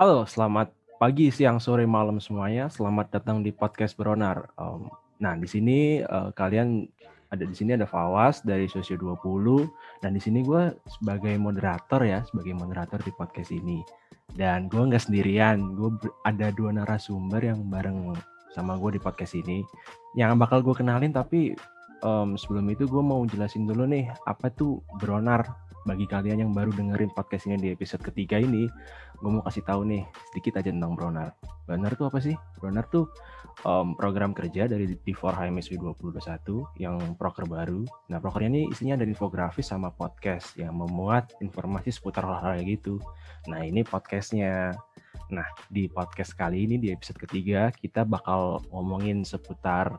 Halo, selamat pagi, siang, sore, malam semuanya. Selamat datang di podcast Beronar. Um, nah, di sini uh, kalian ada di sini ada Fawas dari Sosio 20 dan di sini gue sebagai moderator ya, sebagai moderator di podcast ini. Dan gue nggak sendirian, gue ada dua narasumber yang bareng sama gue di podcast ini. Yang bakal gue kenalin tapi um, sebelum itu gue mau jelasin dulu nih apa tuh Beronar bagi kalian yang baru dengerin podcast ini di episode ketiga ini, gue mau kasih tahu nih sedikit aja tentang Bronar. Bronar tuh apa sih? Bronar tuh um, program kerja dari D4 HMSW 2021 yang proker baru. Nah, prokernya ini isinya ada infografis sama podcast yang memuat informasi seputar olahraga gitu. Nah, ini podcastnya. Nah, di podcast kali ini di episode ketiga kita bakal ngomongin seputar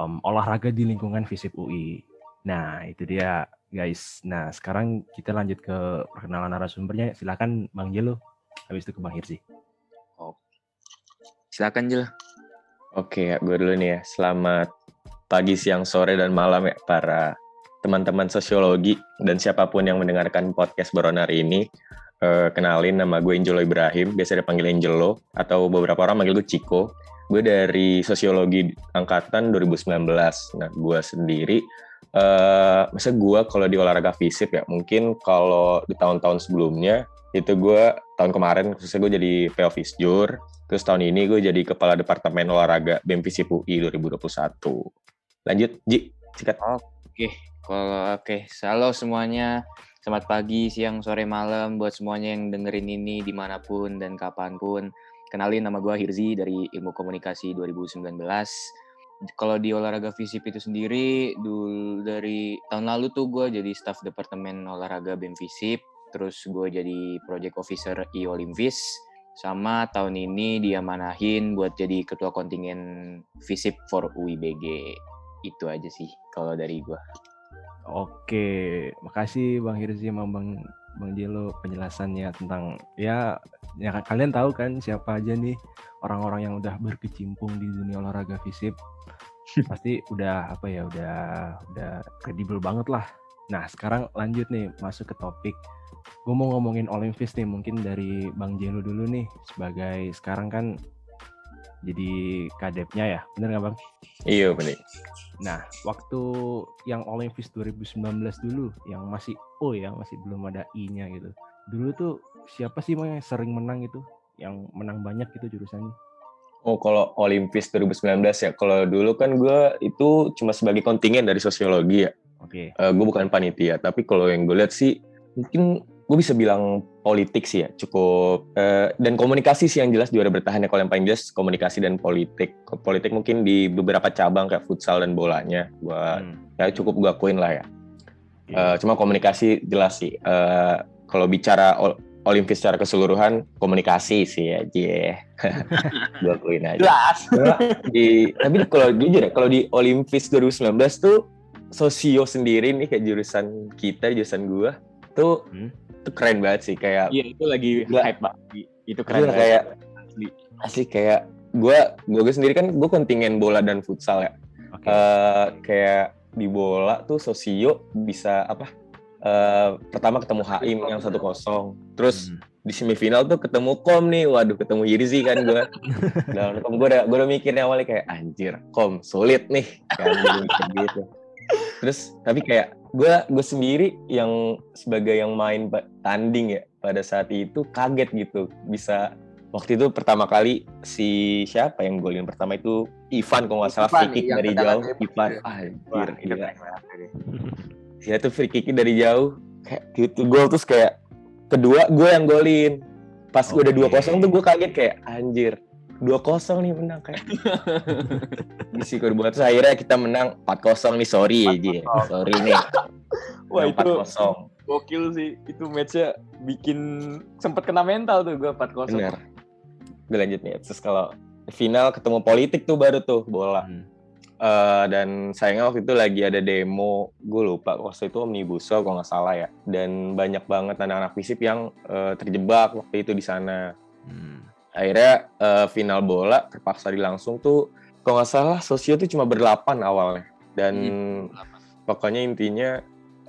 um, olahraga di lingkungan FISIP UI. Nah, itu dia guys. Nah, sekarang kita lanjut ke perkenalan narasumbernya. Silakan Bang Jelo. Habis itu ke Bang Hirsi. Oh. Silakan Jel. Oke, ya, gue dulu nih ya. Selamat pagi, siang, sore, dan malam ya para teman-teman sosiologi dan siapa pun yang mendengarkan podcast Boronar ini. Uh, kenalin nama gue Angelo Ibrahim, biasa dipanggil Angelo, atau beberapa orang manggil gue Ciko. Gue dari sosiologi angkatan 2019. Nah, gue sendiri uh, misalnya gue kalau di olahraga fisik ya mungkin kalau di tahun-tahun sebelumnya itu gue tahun kemarin khususnya gue jadi PO Fisjur terus tahun ini gue jadi kepala departemen olahraga FISIP UI 2021 lanjut Ji sikat oke okay. kalau oke okay. halo semuanya selamat pagi siang sore malam buat semuanya yang dengerin ini di mana pun dan kapan pun kenalin nama gue Hirzi dari ilmu komunikasi 2019 kalau di olahraga FISIP itu sendiri dulu dari tahun lalu tuh gue jadi staff departemen olahraga BEM FISIP terus gue jadi project officer i Olimvis sama tahun ini dia manahin buat jadi ketua kontingen FISIP for UIBG itu aja sih kalau dari gue oke makasih Bang Hirzi sama Bang Bang Jelo penjelasannya tentang ya ya kalian tahu kan siapa aja nih orang-orang yang udah berkecimpung di dunia olahraga FISIP pasti udah apa ya udah udah kredibel banget lah. Nah sekarang lanjut nih masuk ke topik. Gue mau ngomongin Olympus nih mungkin dari Bang Jelo dulu nih sebagai sekarang kan jadi kadepnya ya, bener nggak bang? Iya bener. Nah waktu yang Olympus 2019 dulu yang masih O ya masih belum ada I-nya gitu. Dulu tuh siapa sih yang sering menang itu? Yang menang banyak gitu jurusannya? Oh, kalau Olimpis 2019 ya. Kalau dulu kan gue itu cuma sebagai kontingen dari sosiologi ya. Oke. Okay. Uh, gue bukan panitia, tapi kalau yang gue lihat sih mungkin gue bisa bilang politik sih ya, cukup uh, dan komunikasi sih yang jelas juara bertahan ya. Kalau yang paling jelas komunikasi dan politik. Politik mungkin di beberapa cabang kayak futsal dan bolanya, gue hmm. ya cukup gue akuin lah ya. Okay. Uh, cuma komunikasi jelas sih. Uh, kalau bicara Olimpis secara keseluruhan komunikasi sih ya, yeah. gue akuin aja. Jelas. di, tapi kalau jujur ya, kalau di Olimpis 2019 tuh sosio sendiri nih kayak jurusan kita, jurusan gue tuh hmm? Tuh keren banget sih kayak. Iya itu lagi gua, hype banget. Itu keren banget. Kayak asli. asli kayak gue gue sendiri kan gue kontingen bola dan futsal ya. Okay. Uh, eh, kayak di bola tuh sosio bisa apa? Uh, pertama ketemu Haim yang satu kosong terus hmm. di semifinal tuh ketemu Kom nih waduh ketemu Yirzi kan gue dan Kom gue udah gue udah mikirnya awalnya kayak anjir Kom sulit nih kan gitu terus tapi kayak gue gue sendiri yang sebagai yang main tanding ya pada saat itu kaget gitu. Bisa waktu itu pertama kali si siapa yang golin pertama itu? Ivan kalau nggak salah free kick dari jauh. Ivan ah, anjir gila. ya tuh free kick dari jauh. Kayak gitu gol terus kayak kedua gue yang golin. Pas okay. udah dua kosong tuh gue kaget kayak anjir dua kosong nih menang kayak. Sih kedua terus akhirnya kita menang empat kosong nih sorry aja sorry nih. Wah itu kosong. gokil sih. Itu matchnya bikin sempet kena mental tuh gue empat kosong. Bener. Gue lanjut nih terus kalau final ketemu politik tuh baru tuh bola. Hmm. Uh, dan sayangnya waktu itu lagi ada demo, gue lupa waktu itu Omnibus Law kalau nggak salah ya. Dan banyak banget anak-anak FISIP yang uh, terjebak waktu itu di sana. Hmm. Akhirnya uh, final bola terpaksa dilangsung tuh, kalau nggak salah sosio tuh cuma berdelapan awalnya. Dan hmm. pokoknya intinya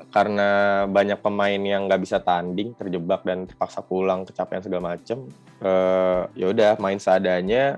karena banyak pemain yang nggak bisa tanding, terjebak dan terpaksa pulang, kecapean segala macem. Uh, ya udah main seadanya,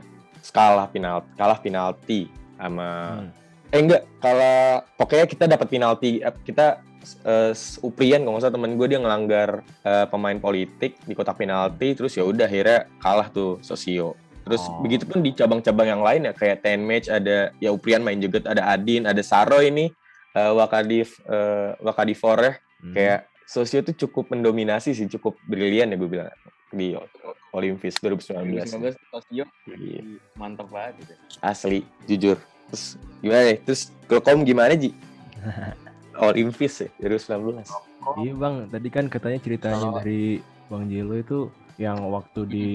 kalah penalti, kalah penalti sama hmm. eh enggak kalau pokoknya kita dapat penalti eh, kita uh, Uprian kalau nggak salah temen gue dia ngelanggar uh, pemain politik di kotak penalti terus ya udah akhirnya kalah tuh Sosio terus oh. begitu pun di cabang-cabang yang lain ya kayak ten match ada ya Uprian main juga ada Adin ada Saro ini uh, Wakadif uh, Wakadivor ya hmm. kayak Sosio tuh cukup mendominasi sih cukup brilian ya gue bilang di Olympus 2019. 2019 Sosio iya. mantap banget gitu. Asli, jujur. Terus gimana? Terus kalau kamu gimana Ji? Olympus ya 2019. Iya bang, tadi kan katanya ceritanya oh. dari Bang Jelo itu yang waktu di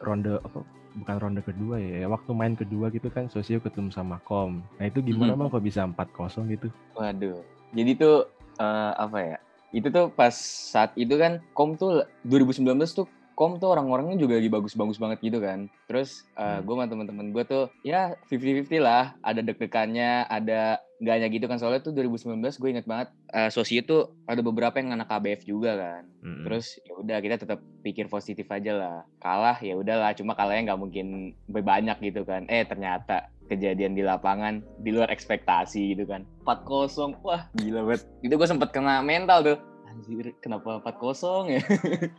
ronde apa bukan ronde kedua ya, waktu main kedua gitu kan Sosio ketemu sama Kom. Nah itu gimana hmm. bang kok bisa 4-0 gitu? Waduh, jadi tuh uh, apa ya? Itu tuh pas saat itu kan Kom tuh 2019 tuh kom tuh orang-orangnya juga lagi bagus-bagus banget gitu kan. Terus uh, gue sama temen-temen gue tuh ya 50-50 lah. Ada deg-degannya, ada enggaknya gitu kan. Soalnya tuh 2019 gue inget banget uh, Sosi itu ada beberapa yang anak KBF juga kan. Mm-hmm. Terus ya udah kita tetap pikir positif aja lah. Kalah ya udahlah, cuma kalahnya nggak mungkin banyak gitu kan. Eh ternyata kejadian di lapangan di luar ekspektasi gitu kan. 4-0, wah gila banget. Itu gue sempet kena mental tuh anjir kenapa 4-0 ya?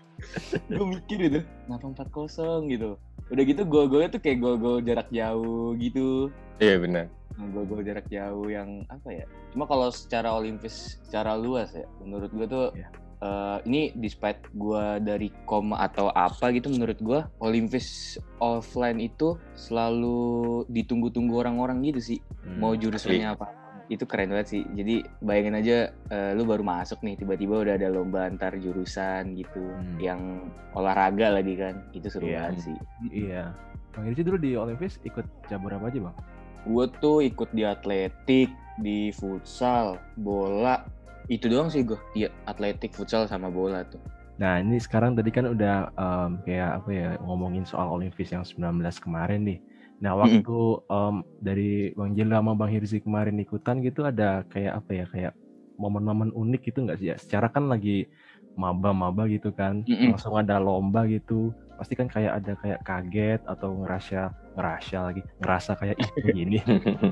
Gue mikir itu kenapa 4-0 gitu. Udah gitu gol-golnya tuh kayak gol-gol jarak jauh gitu. Iya benar. Nah, gol-gol jarak jauh yang apa ya cuma kalau secara olimpis secara luas ya menurut gue tuh yeah. Uh, ini despite gue dari koma atau apa gitu menurut gue Olimpis offline itu selalu ditunggu-tunggu orang-orang gitu sih hmm, mau jurusannya apa itu keren banget sih. Jadi bayangin aja uh, lu baru masuk nih tiba-tiba udah ada lomba antar jurusan gitu hmm. yang olahraga lagi kan. Itu seru yeah. banget sih. Iya. Bang Irci dulu di Olimpis ikut cabur apa aja, Bang? Gue tuh ikut di atletik, di futsal, bola. Itu doang sih gue. Iya, atletik, futsal sama bola tuh. Nah, ini sekarang tadi kan udah um, kayak apa ya ngomongin soal Olimpis yang 19 kemarin nih. Nah, waktu mm um, dari Bang Jela sama Bang Hirzi kemarin ikutan gitu ada kayak apa ya, kayak momen-momen unik gitu nggak sih ya? Secara kan lagi maba-maba gitu kan, mm -hmm. langsung ada lomba gitu, pasti kan kayak ada kayak kaget atau ngerasa ngerasa lagi, ngerasa kayak ih gini.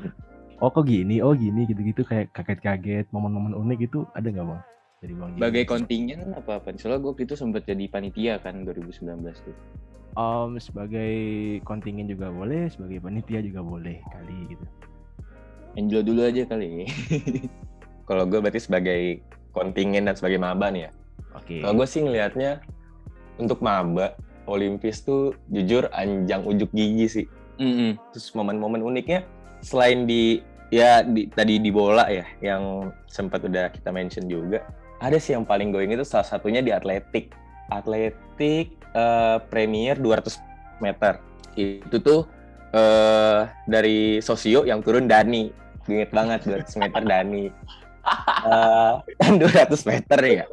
oh kok gini, oh gini gitu-gitu kayak kaget-kaget, momen-momen unik itu ada nggak bang? Dari bang. Sebagai kontingen apa apa? Soalnya gue itu sempat jadi panitia kan 2019 tuh um, sebagai kontingen juga boleh, sebagai panitia juga boleh kali gitu. Angelo dulu aja kali. Kalau gue berarti sebagai kontingen dan sebagai maba nih ya. Oke. Okay. Kalau gue sih ngelihatnya untuk maba Olimpis tuh jujur anjang ujuk gigi sih. Mm -hmm. Terus momen-momen uniknya selain di ya di, tadi di bola ya yang sempat udah kita mention juga ada sih yang paling going itu salah satunya di atletik atletik uh, Premier 200 meter. Itu tuh uh, dari Sosio yang turun Dani. Ingat banget 200 meter Dani. Uh, eh, 200 meter ya.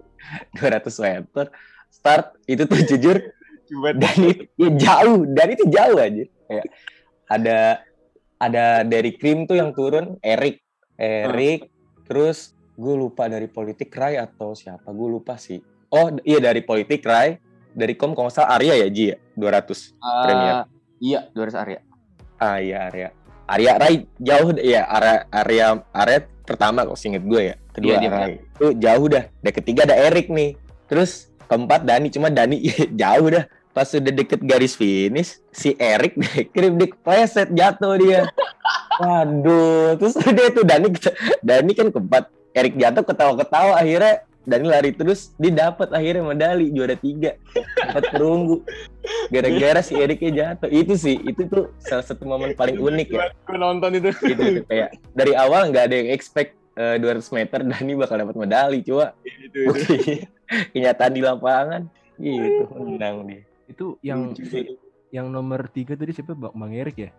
200 meter. Start itu tuh jujur Dani ya jauh, Dani itu jauh aja. Kayak ada ada dari Krim tuh yang turun Erik. Erik terus gue lupa dari politik Rai atau siapa gue lupa sih oh iya dari politik Rai dari kom kalau salah Arya ya Ji ya? 200 uh, Premier. iya 200 Arya. Ah iya Arya. Arya Rai jauh ya Arya Arya Arya pertama kok singet gue ya. Kedua iya, Rai. Itu jauh dah. Dan ketiga ada Erik nih. Terus keempat Dani cuma Dani jauh dah. Pas udah deket garis finish si Erik kirim di preset jatuh dia. Waduh terus dia tuh Dani Dani kan keempat. Erik jatuh ketawa-ketawa akhirnya Dani lari terus dia dapat akhirnya medali juara tiga. Dapat perunggu. Gara-gara si Eriknya jatuh. Itu sih itu tuh salah satu momen paling unik ya. Gue nonton itu. Gitu, gitu. Kayak dari awal nggak ada yang expect uh, eh, 200 meter Dani bakal dapat medali cuma itu, itu. kenyataan di lapangan. Gitu menang dia. Itu yang yang nomor tiga tadi siapa? Bang Erik ya?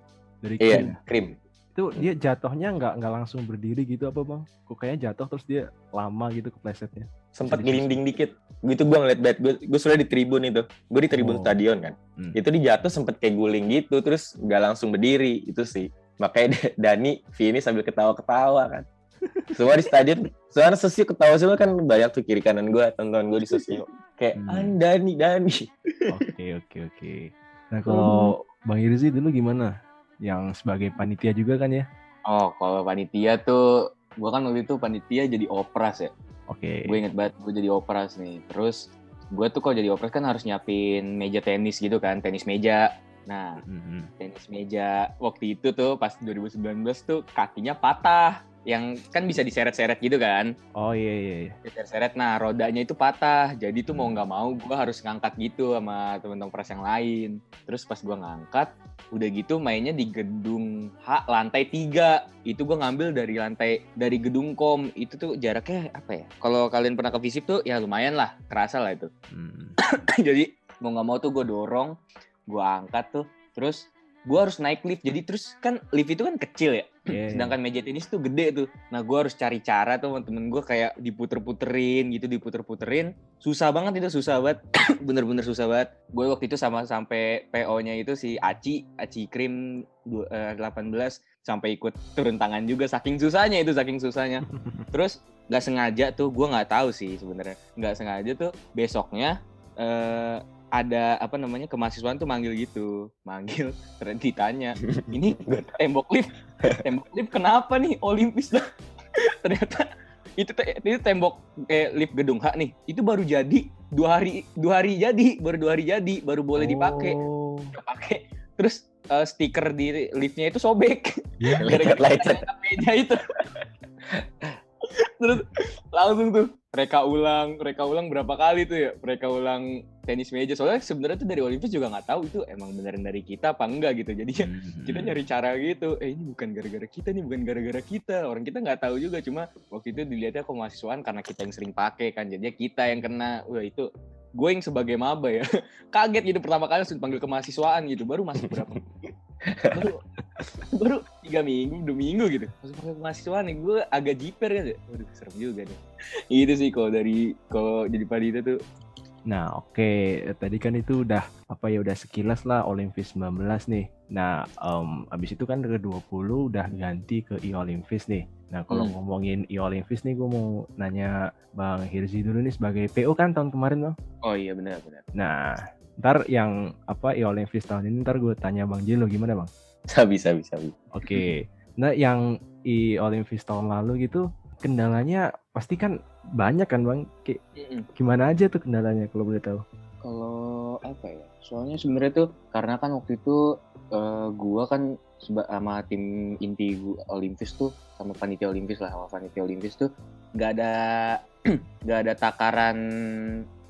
Dari iya, Krim itu dia jatuhnya nggak nggak langsung berdiri gitu apa bang? Kok kayaknya jatuh terus dia lama gitu keplesetnya. Sempat gelinding dikit. Gitu gue ngeliat bad gue, gue sudah di tribun itu. Gue di tribun oh. stadion kan. Hmm. Itu dia jatuh sempet kayak guling gitu terus nggak langsung berdiri itu sih. Makanya Dani finish sambil ketawa-ketawa kan. semua di stadion soalnya sosio ketawa semua kan banyak tuh kiri kanan gue tonton gue di sosio kayak Hmm. hmm. Dani Dani Oke oke oke. Nah kalau Bang Irzi dulu gimana? Yang sebagai panitia juga kan ya? Oh, kalau panitia tuh, gua kan waktu itu panitia jadi opras ya. Oke. Gue inget banget, gue jadi opras nih. Terus, gue tuh kalau jadi opras kan harus nyiapin meja tenis gitu kan, tenis meja. Nah, Mhm. tenis meja waktu itu tuh pas 2019 tuh kakinya patah. Yang kan bisa diseret-seret gitu kan. Oh iya iya. iya. Diseret-seret, nah rodanya itu patah. Jadi tuh mau nggak mau gue harus ngangkat gitu sama temen-temen opras yang lain. Terus pas gue ngangkat, udah gitu mainnya di gedung H lantai 3 itu gue ngambil dari lantai dari gedung kom itu tuh jaraknya apa ya kalau kalian pernah ke visip tuh ya lumayan lah kerasa lah itu Hmm. jadi mau nggak mau tuh gue dorong gue angkat tuh terus gue harus naik lift. Jadi terus kan lift itu kan kecil ya. Iya, sedangkan meja tenis tuh gede tuh. Nah gue harus cari cara tuh temen gue kayak diputer-puterin gitu diputer-puterin. Susah banget itu susah banget. Bener-bener susah banget. Gue waktu itu sama sampai PO nya itu si Aci Aci Krim du- eh, 18 sampai ikut turun tangan juga. Saking susahnya itu saking susahnya. Terus nggak sengaja tuh gue nggak tahu sih sebenarnya. Nggak sengaja tuh besoknya eh, ada apa namanya kemahasiswaan tuh manggil gitu. Manggil terus ditanya ini tembok lift tembok lift kenapa nih? Olimpis dah. Ternyata itu te- itu tembok eh, lift gedung H nih. Itu baru jadi dua hari dua hari jadi baru dua hari jadi baru boleh dipakai. Oh. pakai. Terus eh, stiker di liftnya itu sobek. Iya. lecet lecet meja itu. Terus langsung tuh mereka ulang mereka ulang berapa kali tuh ya? Mereka ulang tenis meja. Soalnya sebenarnya tuh dari Olimpis juga nggak tahu itu emang beneran dari kita apa enggak gitu. Jadi ya Mhm. kita nyari cara gitu. Eh ini bukan gara-gara kita nih bukan gara-gara kita. Orang kita nggak tahu juga. Cuma waktu itu dilihatnya kemahasiswaan karena kita yang sering pakai kan. Jadinya kita yang kena. Wah itu gue yang sebagai maba ya. Kaget gitu. Pertama kali langsung dipanggil kemahasiswaan gitu. Baru masuk berapa? Baru baru tiga minggu dua minggu gitu. Masuk panggil kemahasiswaan nih gue agak jiper kan. Waduh serem juga nih itu sih kalau dari kalau jadi panitia tuh Nah, oke. Tadi kan itu udah apa ya udah sekilas lah Olimpis 19 nih. Nah, em, abis itu kan ke 20 udah ganti ke e-Olimpis nih. Nah, kalau Hmm. ngomongin e-Olimpis nih gue mau nanya Bang Hirzi dulu nih sebagai PO kan tahun kemarin Bang. oh iya benar benar Nah, ntar yang apa e-Olimpis tahun ini ntar gue tanya Bang Jelo gimana Bang? bisa bisa bisa bisa. Oke. Nah, yang e-Olimpis tahun lalu gitu kendalanya pasti kan banyak kan Bang? Kayak gimana aja tuh kendalanya kalau boleh tahu? Kalau apa ya? Soalnya sebenarnya tuh karena kan waktu itu eh, gua kan sama tim inti Olimpis tuh sama panitia Olimpis lah sama panitia Olimpis tuh nggak ada nggak ada takaran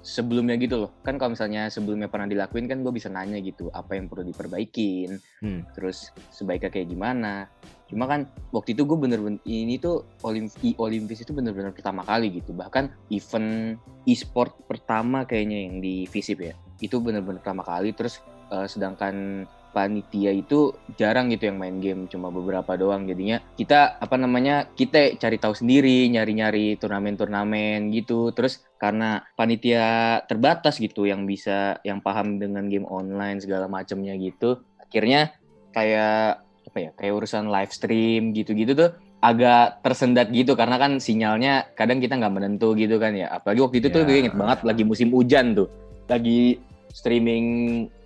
sebelumnya gitu loh kan kalau misalnya sebelumnya pernah dilakuin kan gue bisa nanya gitu apa yang perlu diperbaikin Hmm. terus sebaiknya kayak gimana cuma kan waktu itu gue bener-bener ini tuh Olimp Olimpis itu bener-bener pertama kali gitu. Bahkan event e-sport pertama kayaknya yang di Visip ya itu bener-bener pertama kali. Terus eh, sedangkan panitia itu jarang gitu yang main game cuma beberapa doang. Jadinya kita apa namanya kita cari tahu sendiri nyari-nyari turnamen-turnamen gitu. Terus karena panitia terbatas gitu yang bisa yang paham dengan game online segala macamnya gitu akhirnya kayak apa ya kayak urusan live stream gitu-gitu tuh agak tersendat gitu. Karena kan sinyalnya kadang kita nggak menentu gitu kan ya. Apalagi waktu itu tuh Ya. gue inget banget lagi musim hujan tuh. Lagi streaming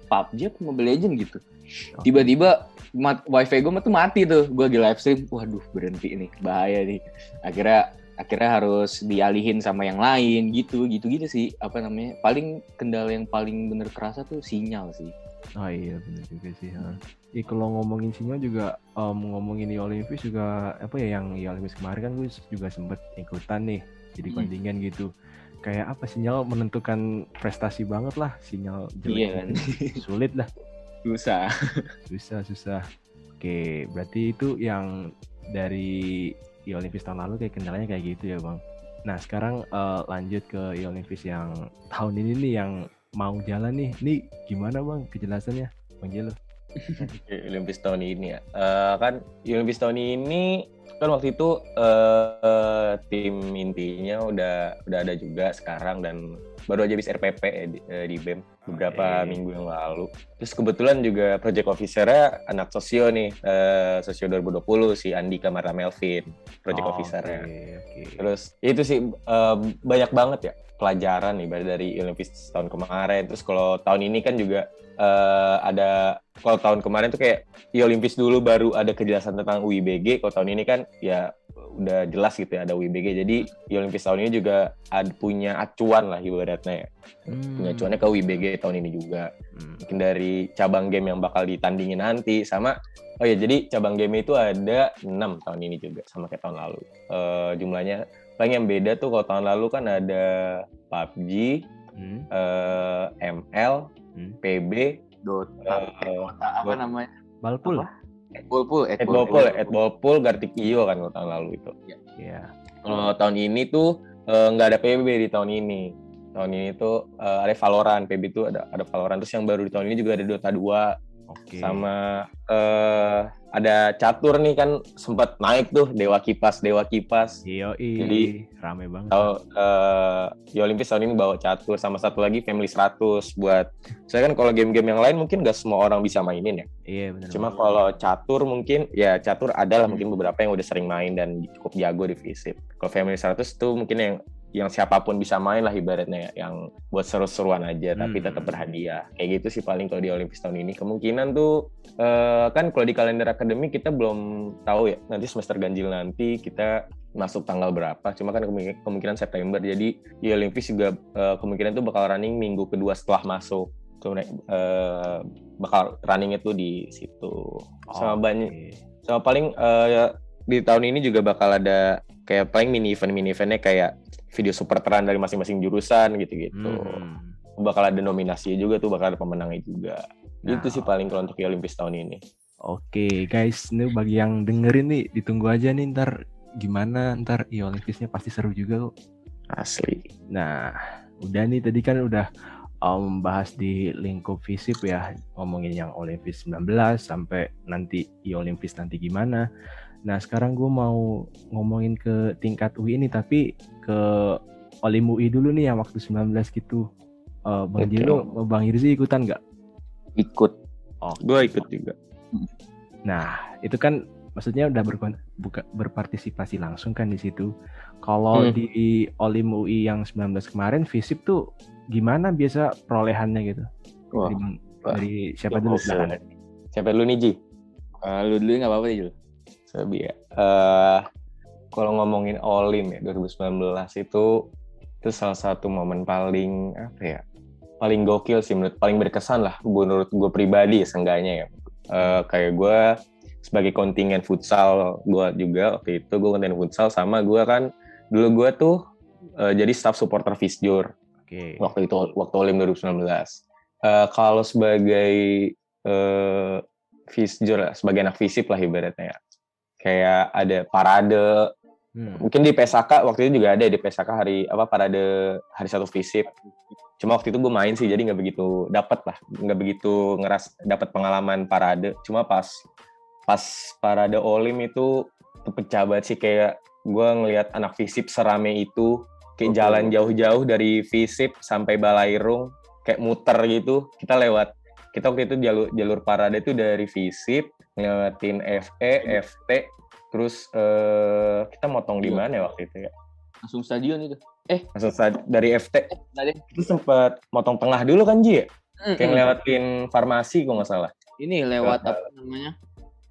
PUBG atau Mobile Legend gitu. Tiba-tiba mat, wifi gue tuh mati tuh. Gue lagi live stream waduh berhenti nih bahaya nih. Akhirnya akhirnya harus dialihin sama yang lain gitu gitu gitu sih. Apa namanya paling kendala yang paling bener kerasa tuh sinyal sih Oh iya benar juga sih. Ha. Ih, kalau ngomongin sinyal juga em, ngomongin di Olimpis juga apa ya yang di Olimpis kemarin kan gue juga sempet ikutan nih jadi Hmm. kontingen gitu. Kayak apa sinyal menentukan prestasi banget lah sinyal jelek Iya kan? sulit lah susah susah susah. Oke berarti itu yang dari di Olimpis tahun lalu kayak kendalanya kayak gitu ya bang. Nah sekarang eh, lanjut ke Olimpis yang tahun ini nih yang mau jalan nih. Nih gimana bang kejelasannya bang Jelo? Olimpis tahun ini ya. Eh, kan Olimpis tahun ini kan waktu itu uh, tim intinya udah udah ada juga sekarang dan baru aja bisa RPP ya di, uh, di BEM beberapa okay. minggu yang lalu. Terus kebetulan juga project officer-nya anak sosio nih, uh, sosio 2020 si Andi Kamara Melvin, project oh, officer-nya. Okay, okay. Terus itu sih uh, banyak banget ya pelajaran nih dari Olympus tahun kemarin. Terus kalau tahun ini kan juga uh, ada kalau tahun kemarin tuh kayak di Olympus dulu baru ada kejelasan tentang UIBG. Kalau tahun ini kan ya udah jelas gitu ya ada UIBG. Jadi di Olympus tahun ini juga ada punya acuan lah ibaratnya ya. Hmm. Punya acuannya ke UIBG tahun ini juga. Hmm. Mungkin dari cabang game yang bakal ditandingin nanti sama Oh ya, jadi cabang game itu ada 6 tahun ini juga sama kayak tahun lalu. Uh, jumlahnya paling yang beda tuh kalau tahun lalu kan ada PUBG, hmm. uh, eh, ML, hmm. PB, Dota, uh, apa namanya? Balpul. Edballpool, Edballpool, Edballpool, Gartic Iyo kan kalau tahun lalu itu. Iya. Yeah. Kalau tahun ini tuh nggak uh, ada PB di tahun ini. Tahun ini tuh uh, ada Valorant, PB itu ada ada Valorant. Terus yang baru di tahun ini juga ada Dota 2, Okay. Sama uh, ada catur nih kan sempat naik tuh Dewa Kipas, Dewa Kipas. Iya, Jadi rame banget. Tahu uh, di Olimpis tahun ini bawa catur sama satu lagi Family 100 buat saya kan kalau game-game yang lain mungkin gak semua orang bisa mainin ya. Iya benar. Cuma kalau catur mungkin ya catur adalah hmm. mungkin beberapa yang udah sering main dan cukup jago di Visip. Kalau Family 100 tuh mungkin yang yang siapa pun bisa main lah ibaratnya ya, yang buat seru-seruan aja hmm. tapi tetap berhadiah. Kayak gitu sih paling kalau di Olimpis tahun ini. Kemungkinan tuh uh, kan kalau di kalender akademik kita belum tahu ya nanti semester ganjil nanti kita masuk tanggal berapa. Cuma kan kemungkinan September. Jadi di Olimpis juga uh, kemungkinan tuh bakal running minggu kedua setelah masuk. Tuh uh, bakal running itu di situ. Sama okay. banyak sama paling uh, di tahun ini juga bakal ada kayak paling mini event mini eventnya kayak video super terang dari masing-masing jurusan gitu-gitu. Hmm. Bakal ada nominasi juga tuh, bakal ada pemenangnya juga. Nah. Itu sih paling kalau untuk Olympus tahun ini. Oke guys, ini bagi yang dengerin nih, ditunggu aja nih ntar gimana ntar i Olympisnya pasti seru juga kok. Asli. Nah, udah nih tadi kan udah um, di lingkup fisip ya, ngomongin yang Olympus 19 sampai nanti i Olympus nanti gimana. Nah sekarang gue mau ngomongin ke tingkat UI ini tapi ke Olim UI dulu nih yang waktu 19 gitu. Uh, Bang okay. Jilo, Bang Hirzi ikutan nggak? Ikut. Oh, gue ikut juga. Nah itu kan maksudnya udah ber, buka, berpartisipasi langsung kan di situ. Kalau hmm. di Olim UI yang 19 kemarin, FISIP tuh gimana biasa perolehannya gitu? Wah, dari, dari siapa dulu? Siapa dulu nih Ji? Uh, lu dulu nggak apa-apa Jil. Sebi ya. Uh, kalau ngomongin Olim ya 2019 itu itu salah satu momen paling apa ya paling gokil sih menurut paling berkesan lah menurut gue pribadi ya seenggaknya ya uh, kayak gue sebagai kontingen futsal gue juga waktu itu gue kontingen futsal sama gue kan dulu gue tuh uh, jadi staff supporter Visjur okay. waktu itu waktu Olim 2019 uh, kalau sebagai uh, Visjur sebagai anak visip lah ibaratnya ya kayak ada parade. Hmm. mungkin di PSAK waktu itu juga ada di PSAK hari apa parade hari satu visip cuma waktu itu gue main sih jadi nggak begitu dapat lah. Nggak begitu ngeras dapat pengalaman parade. Cuma pas pas parade olim itu tuh pecah banget sih. Kayak gue ngelihat anak visip serame itu kayak okay. jalan jauh-jauh dari visip sampai balairung kayak muter gitu. Kita lewat kita waktu itu jalur jalur parade itu dari visip ngelewatin FE, FT, terus uh, kita motong di iya. mana ya waktu itu ya? Langsung stadion itu. Eh, langsung stadion, dari FT. Eh, itu sempat motong tengah dulu kan Ji ya? Mm, Kayak ngelewatin farmasi kok nggak salah. Ini lewat apa namanya?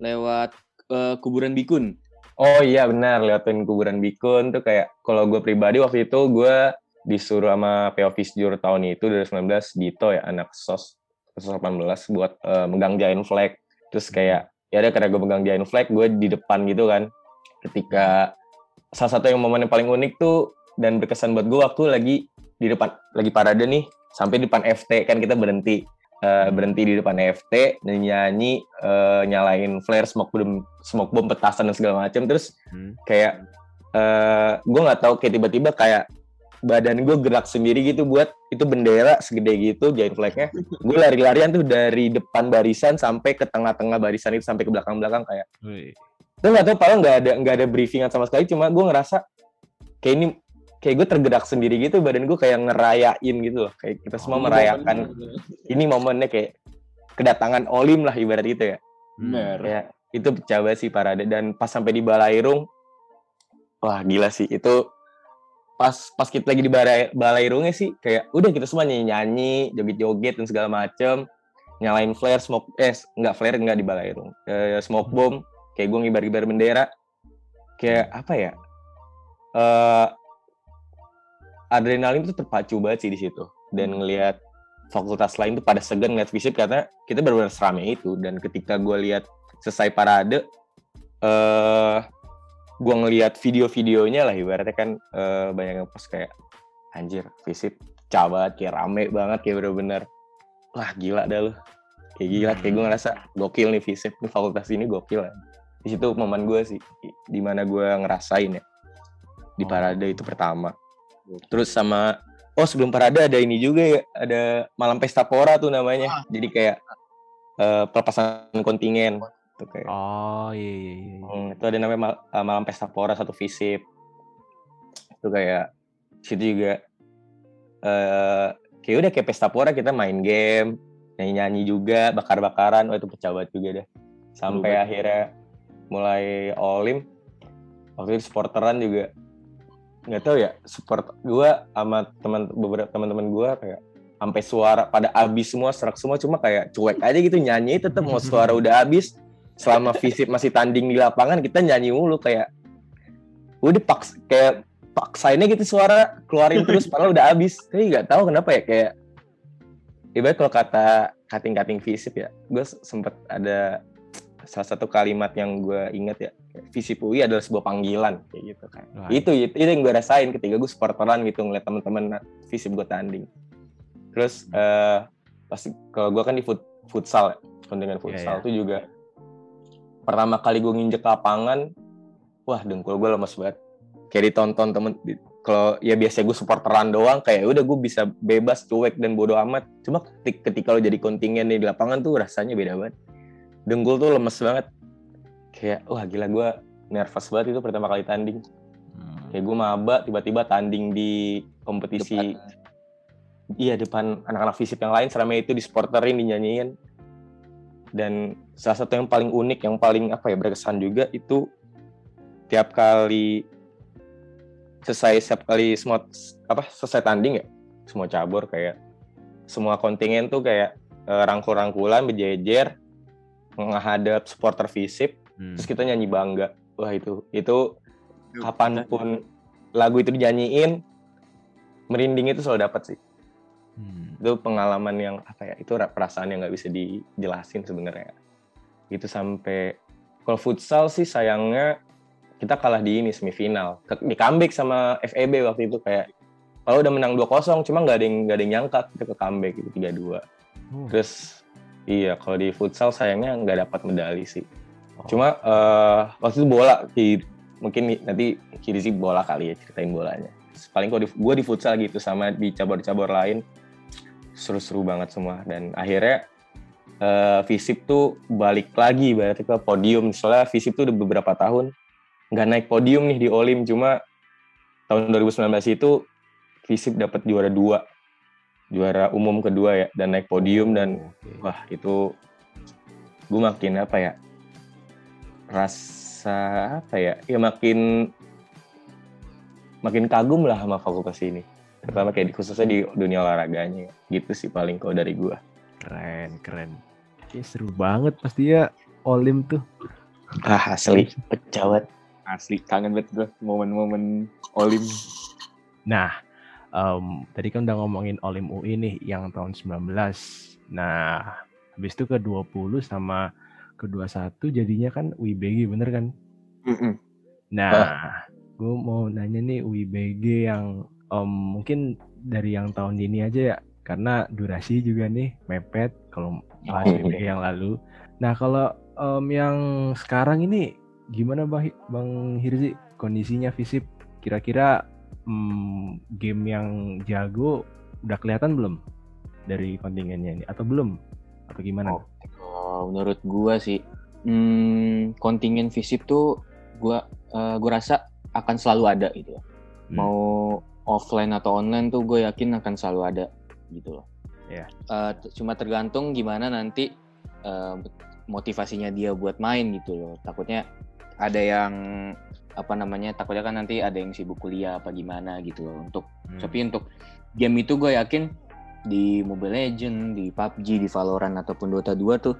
Lewat uh, kuburan Bikun. Oh iya benar, lewatin kuburan Bikun tuh kayak kalau gue pribadi waktu itu gue disuruh sama PO Visjur tahun itu 2019 Dito ya anak SOS 18 buat uh, megang giant flag. Terus kayak ya ada karena gue pegang giant flag gue di depan gitu kan. Ketika salah satu yang momen yang paling unik tuh dan berkesan buat gue waktu lagi di depan lagi parade nih sampai di depan FT kan kita berhenti uh, berhenti di depan FT dan nyanyi uh, nyalain flare smoke bomb smoke bomb petasan dan segala macam terus hmm. kayak uh, gue nggak tahu kayak tiba-tiba kayak badan gue gerak sendiri gitu buat itu bendera segede gitu giant flagnya. Gue lari-larian tuh dari depan barisan sampai ke tengah-tengah barisan itu sampai ke belakang-belakang kayak. Tuh nggak tahu paling nggak ada nggak ada briefingan sama sekali cuma gue ngerasa kayak ini kayak gue tergerak sendiri gitu badan gue kayak ngerayain gitu loh. Kayak kita semua oh, merayakan ini momennya kayak kedatangan Olim lah ibarat itu ya. Benar ya itu pecah sih parade. Dan pas sampai di Balairung wah gila sih itu pas pas kita lagi di balai balairungnya sih kayak udah kita semua nyanyi nyanyi joget joget dan segala macem nyalain flare smoke eh nggak flare nggak di balairung eh, smoke bomb kayak gue ngibar ngibar bendera. Kayak apa ya uh, adrenalin itu terpacu banget sih di situ. Dan ngelihat fakultas lain tuh pada segan ngeliat fisik karena kita benar-benar serame itu. Dan ketika gue lihat selesai parade eh gue ngelihat video-videonya lah ibaratnya kan uh, banyak yang post kayak anjir fisik cabat kayak rame banget kayak bener-bener. Wah gila dah lu. Kayak gila kayak gue ngerasa gokil nih fisik nih fakultas ini gokil lah di situ momen gue sih di mana gue ngerasain ya di oh. parade itu pertama. Terus sama oh sebelum parade ada ini juga ya ada malam pesta pora tuh namanya. Ah. jadi kayak uh, pelepasan kontingen tuh kayak oh iya iya, iya. iya. Hmm, itu ada namanya mal uh, malam pesta pora satu visip itu kayak situ juga uh, kayak udah kayak pesta pora kita main game nyanyi nyanyi juga bakar bakaran oh itu pecah banget juga deh sampai Lupa. akhirnya mulai olim waktu itu supporteran juga nggak tahu ya support gue sama teman beberapa teman-teman gue kayak sampai suara pada habis semua serak semua cuma kayak cuek aja gitu nyanyi tetap mau suara udah habis selama visip masih tanding di lapangan kita nyanyi mulu kayak udah paks kayak paksainnya gitu suara keluarin terus padahal udah habis tapi nggak tahu kenapa ya kayak ibarat kalau kata kating-kating visip ya gue sempet ada salah satu kalimat yang gue inget ya visi UI adalah sebuah panggilan kayak gitu kan Wah. itu, itu itu yang gue rasain ketika gue supporteran gitu ngeliat teman-teman visi gue tanding terus uh, pasti kalau gue kan di foot, futsal ya dengan iya, futsal yeah, yeah. itu juga pertama kali gue nginjek lapangan wah dengkul gue lemes banget. Kayak ditonton temen kalau ya biasa gue supporteran doang kayak udah gue bisa bebas cuek dan bodo amat. Cuma ketika, ketika lo jadi kontingen nih di lapangan tuh rasanya beda banget. Dengkul tuh lemes banget. Kayak wah gila gue nervous banget itu pertama kali tanding. Hmm. kayak gue maba tiba-tiba tanding di kompetisi depan. iya depan anak-anak fisip yang lain selama itu di sporterin dinyanyiin dan salah satu yang paling unik yang paling apa ya berkesan juga itu tiap kali selesai setiap kali semua apa selesai tanding ya semua cabur kayak semua kontingen tuh kayak uh, rangkul-rangkulan berjejer menghadap supporter visip hmm. terus kita nyanyi bangga wah itu itu kapan pun lagu itu dinyanyiin merinding itu selalu dapat sih hmm. itu pengalaman yang apa ya itu perasaan yang nggak bisa dijelasin sebenarnya itu sampai kalau futsal sih sayangnya kita kalah di ini semifinal di comeback sama FEB waktu itu kayak kalau udah menang 2-0 cuma nggak ada yang nggak ada yang nyangka kita ke comeback itu 3-2 hmm. terus Iya, kalau di futsal sayangnya nggak dapat medali sih. Oh. Cuma uh, waktu itu bola, di, mungkin nanti kiri sih bola kali ya ceritain bolanya. Paling kalau gue di futsal gitu sama di cabur-cabur lain seru-seru banget semua dan akhirnya uh, Visip tuh balik lagi berarti ke podium. Soalnya Visip tuh udah beberapa tahun nggak naik podium nih di Olim, cuma tahun 2019 itu Visip dapat juara dua juara umum kedua ya dan naik podium dan okay. wah itu gue makin apa ya rasa apa ya ya makin makin kagum lah sama fakultas ini terutama kayak di, khususnya di dunia olahraganya gitu sih paling kalau dari gue keren keren ya, seru banget pasti ya olim tuh ah asli pecawat asli kangen banget gue momen-momen olim nah um, tadi kan udah ngomongin Olim UI nih yang tahun 19. Nah, habis itu ke 20 sama ke 21 jadinya kan UIBG bener kan? Mm -hmm. Nah, uh. gue mau nanya nih UIBG yang um, mungkin dari yang tahun ini aja ya, karena durasi juga nih mepet kalau bahas UIBG yang lalu. Nah, kalau um, yang sekarang ini gimana Bang, Bang Hirzi kondisinya visip kira-kira hmm, game yang jago udah kelihatan belum dari kontingennya ini atau belum atau gimana? Oh, oh menurut gua sih Hmm, kontingen visip tuh gue uh, gue rasa akan selalu ada gitu. Hmm. Mau offline atau online tuh gue yakin akan selalu ada gitu loh. Yeah. Uh, cuma tergantung gimana nanti uh, motivasinya dia buat main gitu loh. Takutnya ada yang apa namanya takutnya kan nanti ada yang sibuk kuliah apa gimana gitu loh untuk hmm. tapi untuk game itu gue yakin di Mobile Legend, di PUBG, di Valorant ataupun Dota 2 tuh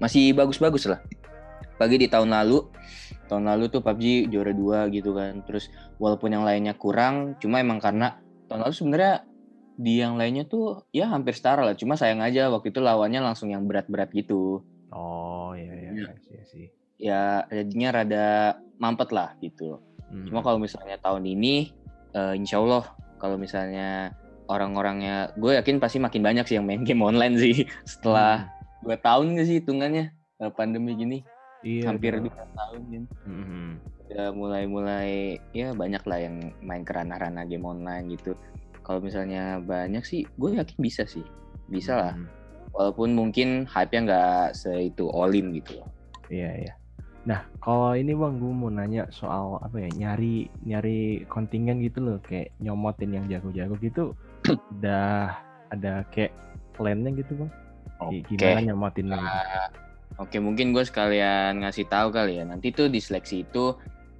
masih bagus-bagus lah. Pagi di tahun lalu, tahun lalu tuh PUBG juara dua gitu kan. Terus walaupun yang lainnya kurang, cuma emang karena tahun lalu sebenarnya di yang lainnya tuh ya hampir setara lah. Cuma sayang aja waktu itu lawannya langsung yang berat-berat gitu. Oh iya iya, iya sih sih. Ya jadinya rada mampet lah gitu. Hmm. Cuma kalau misalnya tahun ini, uh, insya Allah kalau misalnya orang-orangnya, gue yakin pasti makin banyak sih yang main game online sih setelah hmm. dua tahun gak sih hitungannya eh, pandemi gini. Iya, hampir dua tahun kan. Hmm. Udah mulai-mulai ya banyak lah yang main kerana ranah game online gitu. Kalau misalnya banyak sih, gue yakin bisa sih, bisa lah. Hmm. Walaupun mungkin hype-nya nggak seitu olim gitu loh. Iya iya. Nah, kalau ini bang, gue mau nanya soal apa ya nyari nyari kontingen gitu loh, kayak nyomotin yang jago-jago gitu, udah ada kayak plannya gitu bang? Okay. Gimana nyomotinnya? Uh, gitu? Oke, mungkin gue sekalian ngasih tahu kali ya. Nanti tuh di seleksi itu,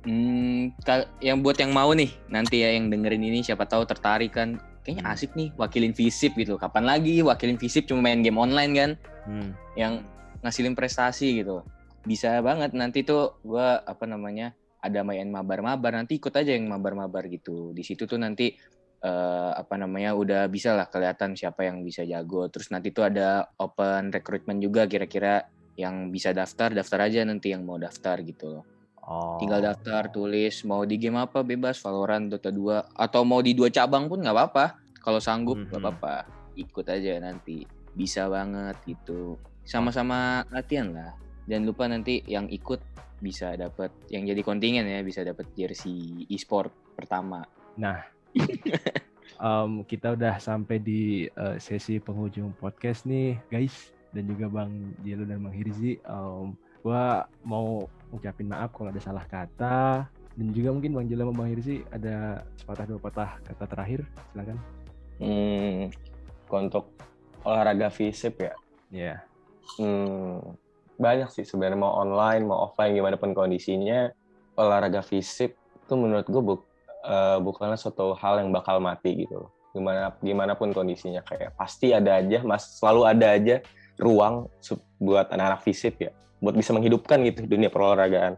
hmm, yang buat yang mau nih, nanti ya yang dengerin ini siapa tahu tertarik kan, kayaknya hmm. asik nih wakilin visip gitu. Kapan lagi wakilin visip cuma main game online kan? Hmm. Yang ngasilin prestasi gitu bisa banget nanti tuh gue apa namanya ada main mabar-mabar nanti ikut aja yang mabar-mabar gitu di situ tuh nanti uh, apa namanya udah bisa lah kelihatan siapa yang bisa jago terus nanti tuh ada open recruitment juga kira-kira yang bisa daftar daftar aja nanti yang mau daftar gitu loh. Oh. tinggal daftar tulis mau di game apa bebas Valorant Dota 2 atau mau di dua cabang pun nggak apa-apa. Kalau sanggup nggak mm -hmm. apa-apa. Ikut aja nanti. Bisa banget gitu. Sama-sama latihan lah. Dan lupa nanti yang ikut bisa dapat yang jadi kontingen ya bisa dapat jersey e-sport pertama. Nah, um, kita udah sampai di uh, sesi penghujung podcast nih guys dan juga Bang Jelo dan Bang Hirzi. Um, gua mau ucapin maaf kalau ada salah kata dan juga mungkin Bang Jelo dan Bang Hirzi ada sepatah dua patah kata terakhir silakan. Hmm, untuk olahraga fisik ya. Ya. Yeah. Hmm, banyak sih sebenarnya mau online mau offline gimana pun kondisinya olahraga fisik itu menurut gue bu, uh, bukanlah suatu hal yang bakal mati gitu loh gimana gimana pun kondisinya kayak pasti ada aja mas selalu ada aja ruang buat anak-anak fisik ya buat bisa menghidupkan gitu dunia perolahragaan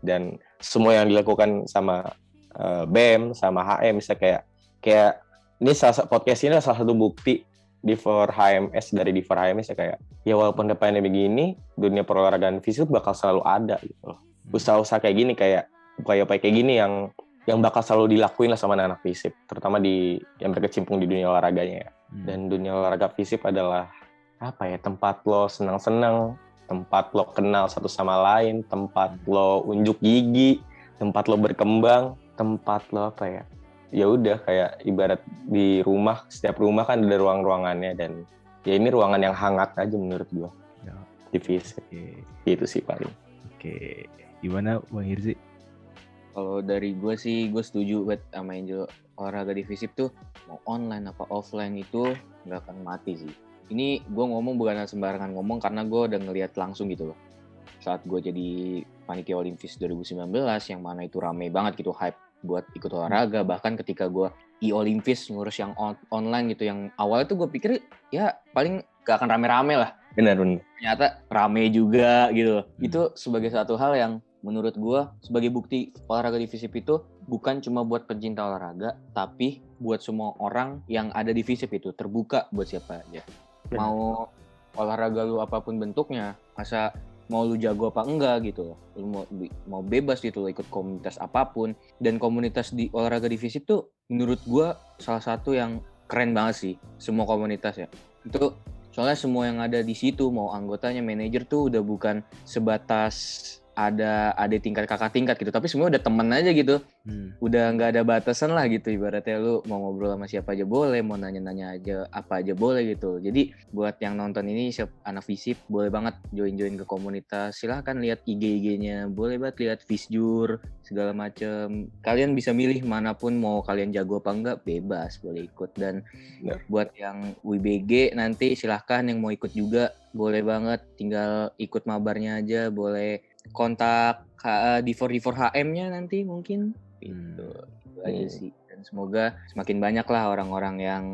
dan semua yang dilakukan sama uh, BEM sama HM bisa kayak kayak ini salah podcast ini salah satu bukti di for HMS dari di for HMS ya kayak ya walaupun depannya begini dunia perolahragaan fisik bakal selalu ada gitu loh hmm. usaha-usaha kayak gini kayak upaya-upaya kayak gini yang yang bakal selalu dilakuin lah sama anak-anak fisik terutama di yang berkecimpung di dunia olahraganya ya. Hmm. dan dunia olahraga fisik adalah apa ya tempat lo senang-senang tempat lo kenal satu sama lain tempat hmm. lo unjuk gigi tempat lo berkembang tempat lo apa ya ya udah kayak ibarat di rumah setiap rumah kan ada ruang-ruangannya dan ya ini ruangan yang hangat aja menurut gua ya. di okay. itu sih paling oke okay. gimana bang Hirzi kalau dari gue sih gue setuju buat sama Angel olahraga di FISIP tuh mau online apa offline itu nggak akan mati sih ini gue ngomong bukan sembarangan ngomong karena gue udah ngeliat langsung gitu loh. Saat gue jadi panitia Olimpis 2019 yang mana itu rame banget gitu hype buat ikut olahraga. Bahkan ketika gue i Olimpis ngurus yang on online gitu yang awalnya tuh gue pikir ya paling gak akan rame-rame lah. Benar benar. Ternyata rame juga gitu hmm. itu sebagai satu hal yang menurut gue sebagai bukti olahraga di FISIP itu bukan cuma buat pencinta olahraga tapi buat semua orang yang ada di FISIP itu terbuka buat siapa aja mau olahraga lu apa pun bentuknya masa mau lu jago apa enggak gitu lu mau mau bebas gitu lo ikut komunitas apa pun. Dan komunitas di olahraga divisi tuh menurut gua salah satu yang keren banget sih semua komunitas ya itu soalnya semua yang ada di situ mau anggotanya manajer tuh udah bukan sebatas ada ada tingkat kakak tingkat gitu. Tapi semua udah temen aja gitu. Hmm. udah nggak ada batasan lah gitu. Ibaratnya lu mau ngobrol sama siapa aja boleh mau nanya-nanya aja apa aja boleh gitu. Jadi buat yang nonton ini siap anak visip boleh banget join-join ke komunitas. Silahkan lihat IG-IG-nya boleh banget lihat visjur segala macem. Kalian bisa milih mana pun mau kalian jago apa enggak bebas boleh ikut. Dan ya. buat yang WBG nanti silahkan yang mau ikut juga boleh banget. Tinggal ikut mabarnya aja boleh kontak uh, di 4 HM-nya nanti mungkin gitu. Hmm. Itu aja sih. Dan semoga semakin banyak lah orang-orang yang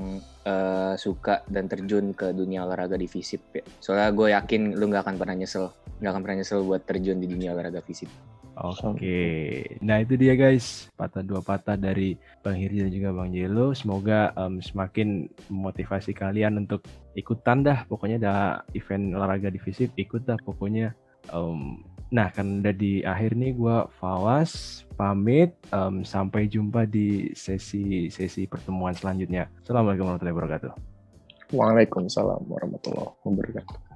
uh, suka dan terjun ke dunia olahraga di FISIP ya. Soalnya gue yakin lu nggak akan pernah nyesel, nggak akan pernah nyesel buat terjun di dunia olahraga FISIP. Oke, nah itu dia guys patah dua patah dari Bang Hirji dan juga Bang Jelo. Semoga um, semakin memotivasi kalian untuk ikutan dah. Pokoknya ada event olahraga di FISIP, ikut dah pokoknya. Um, nah kan udah di akhir nih gue Fawas pamit. Um, sampai jumpa di sesi sesi pertemuan selanjutnya. Assalamualaikum warahmatullahi wabarakatuh. Waalaikumsalam warahmatullahi wabarakatuh.